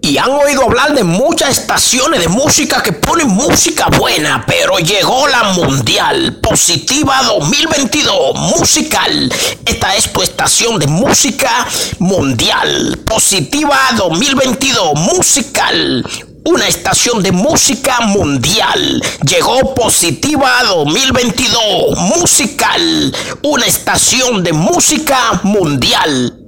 Y han oído hablar de muchas estaciones de música que ponen música buena, pero llegó la Mundial Positiva 2022 Musical. Esta es tu estación de música mundial. Positiva 2022 Musical una estación de música mundial. Llegó Positiva 2022 Musical, una estación de música mundial.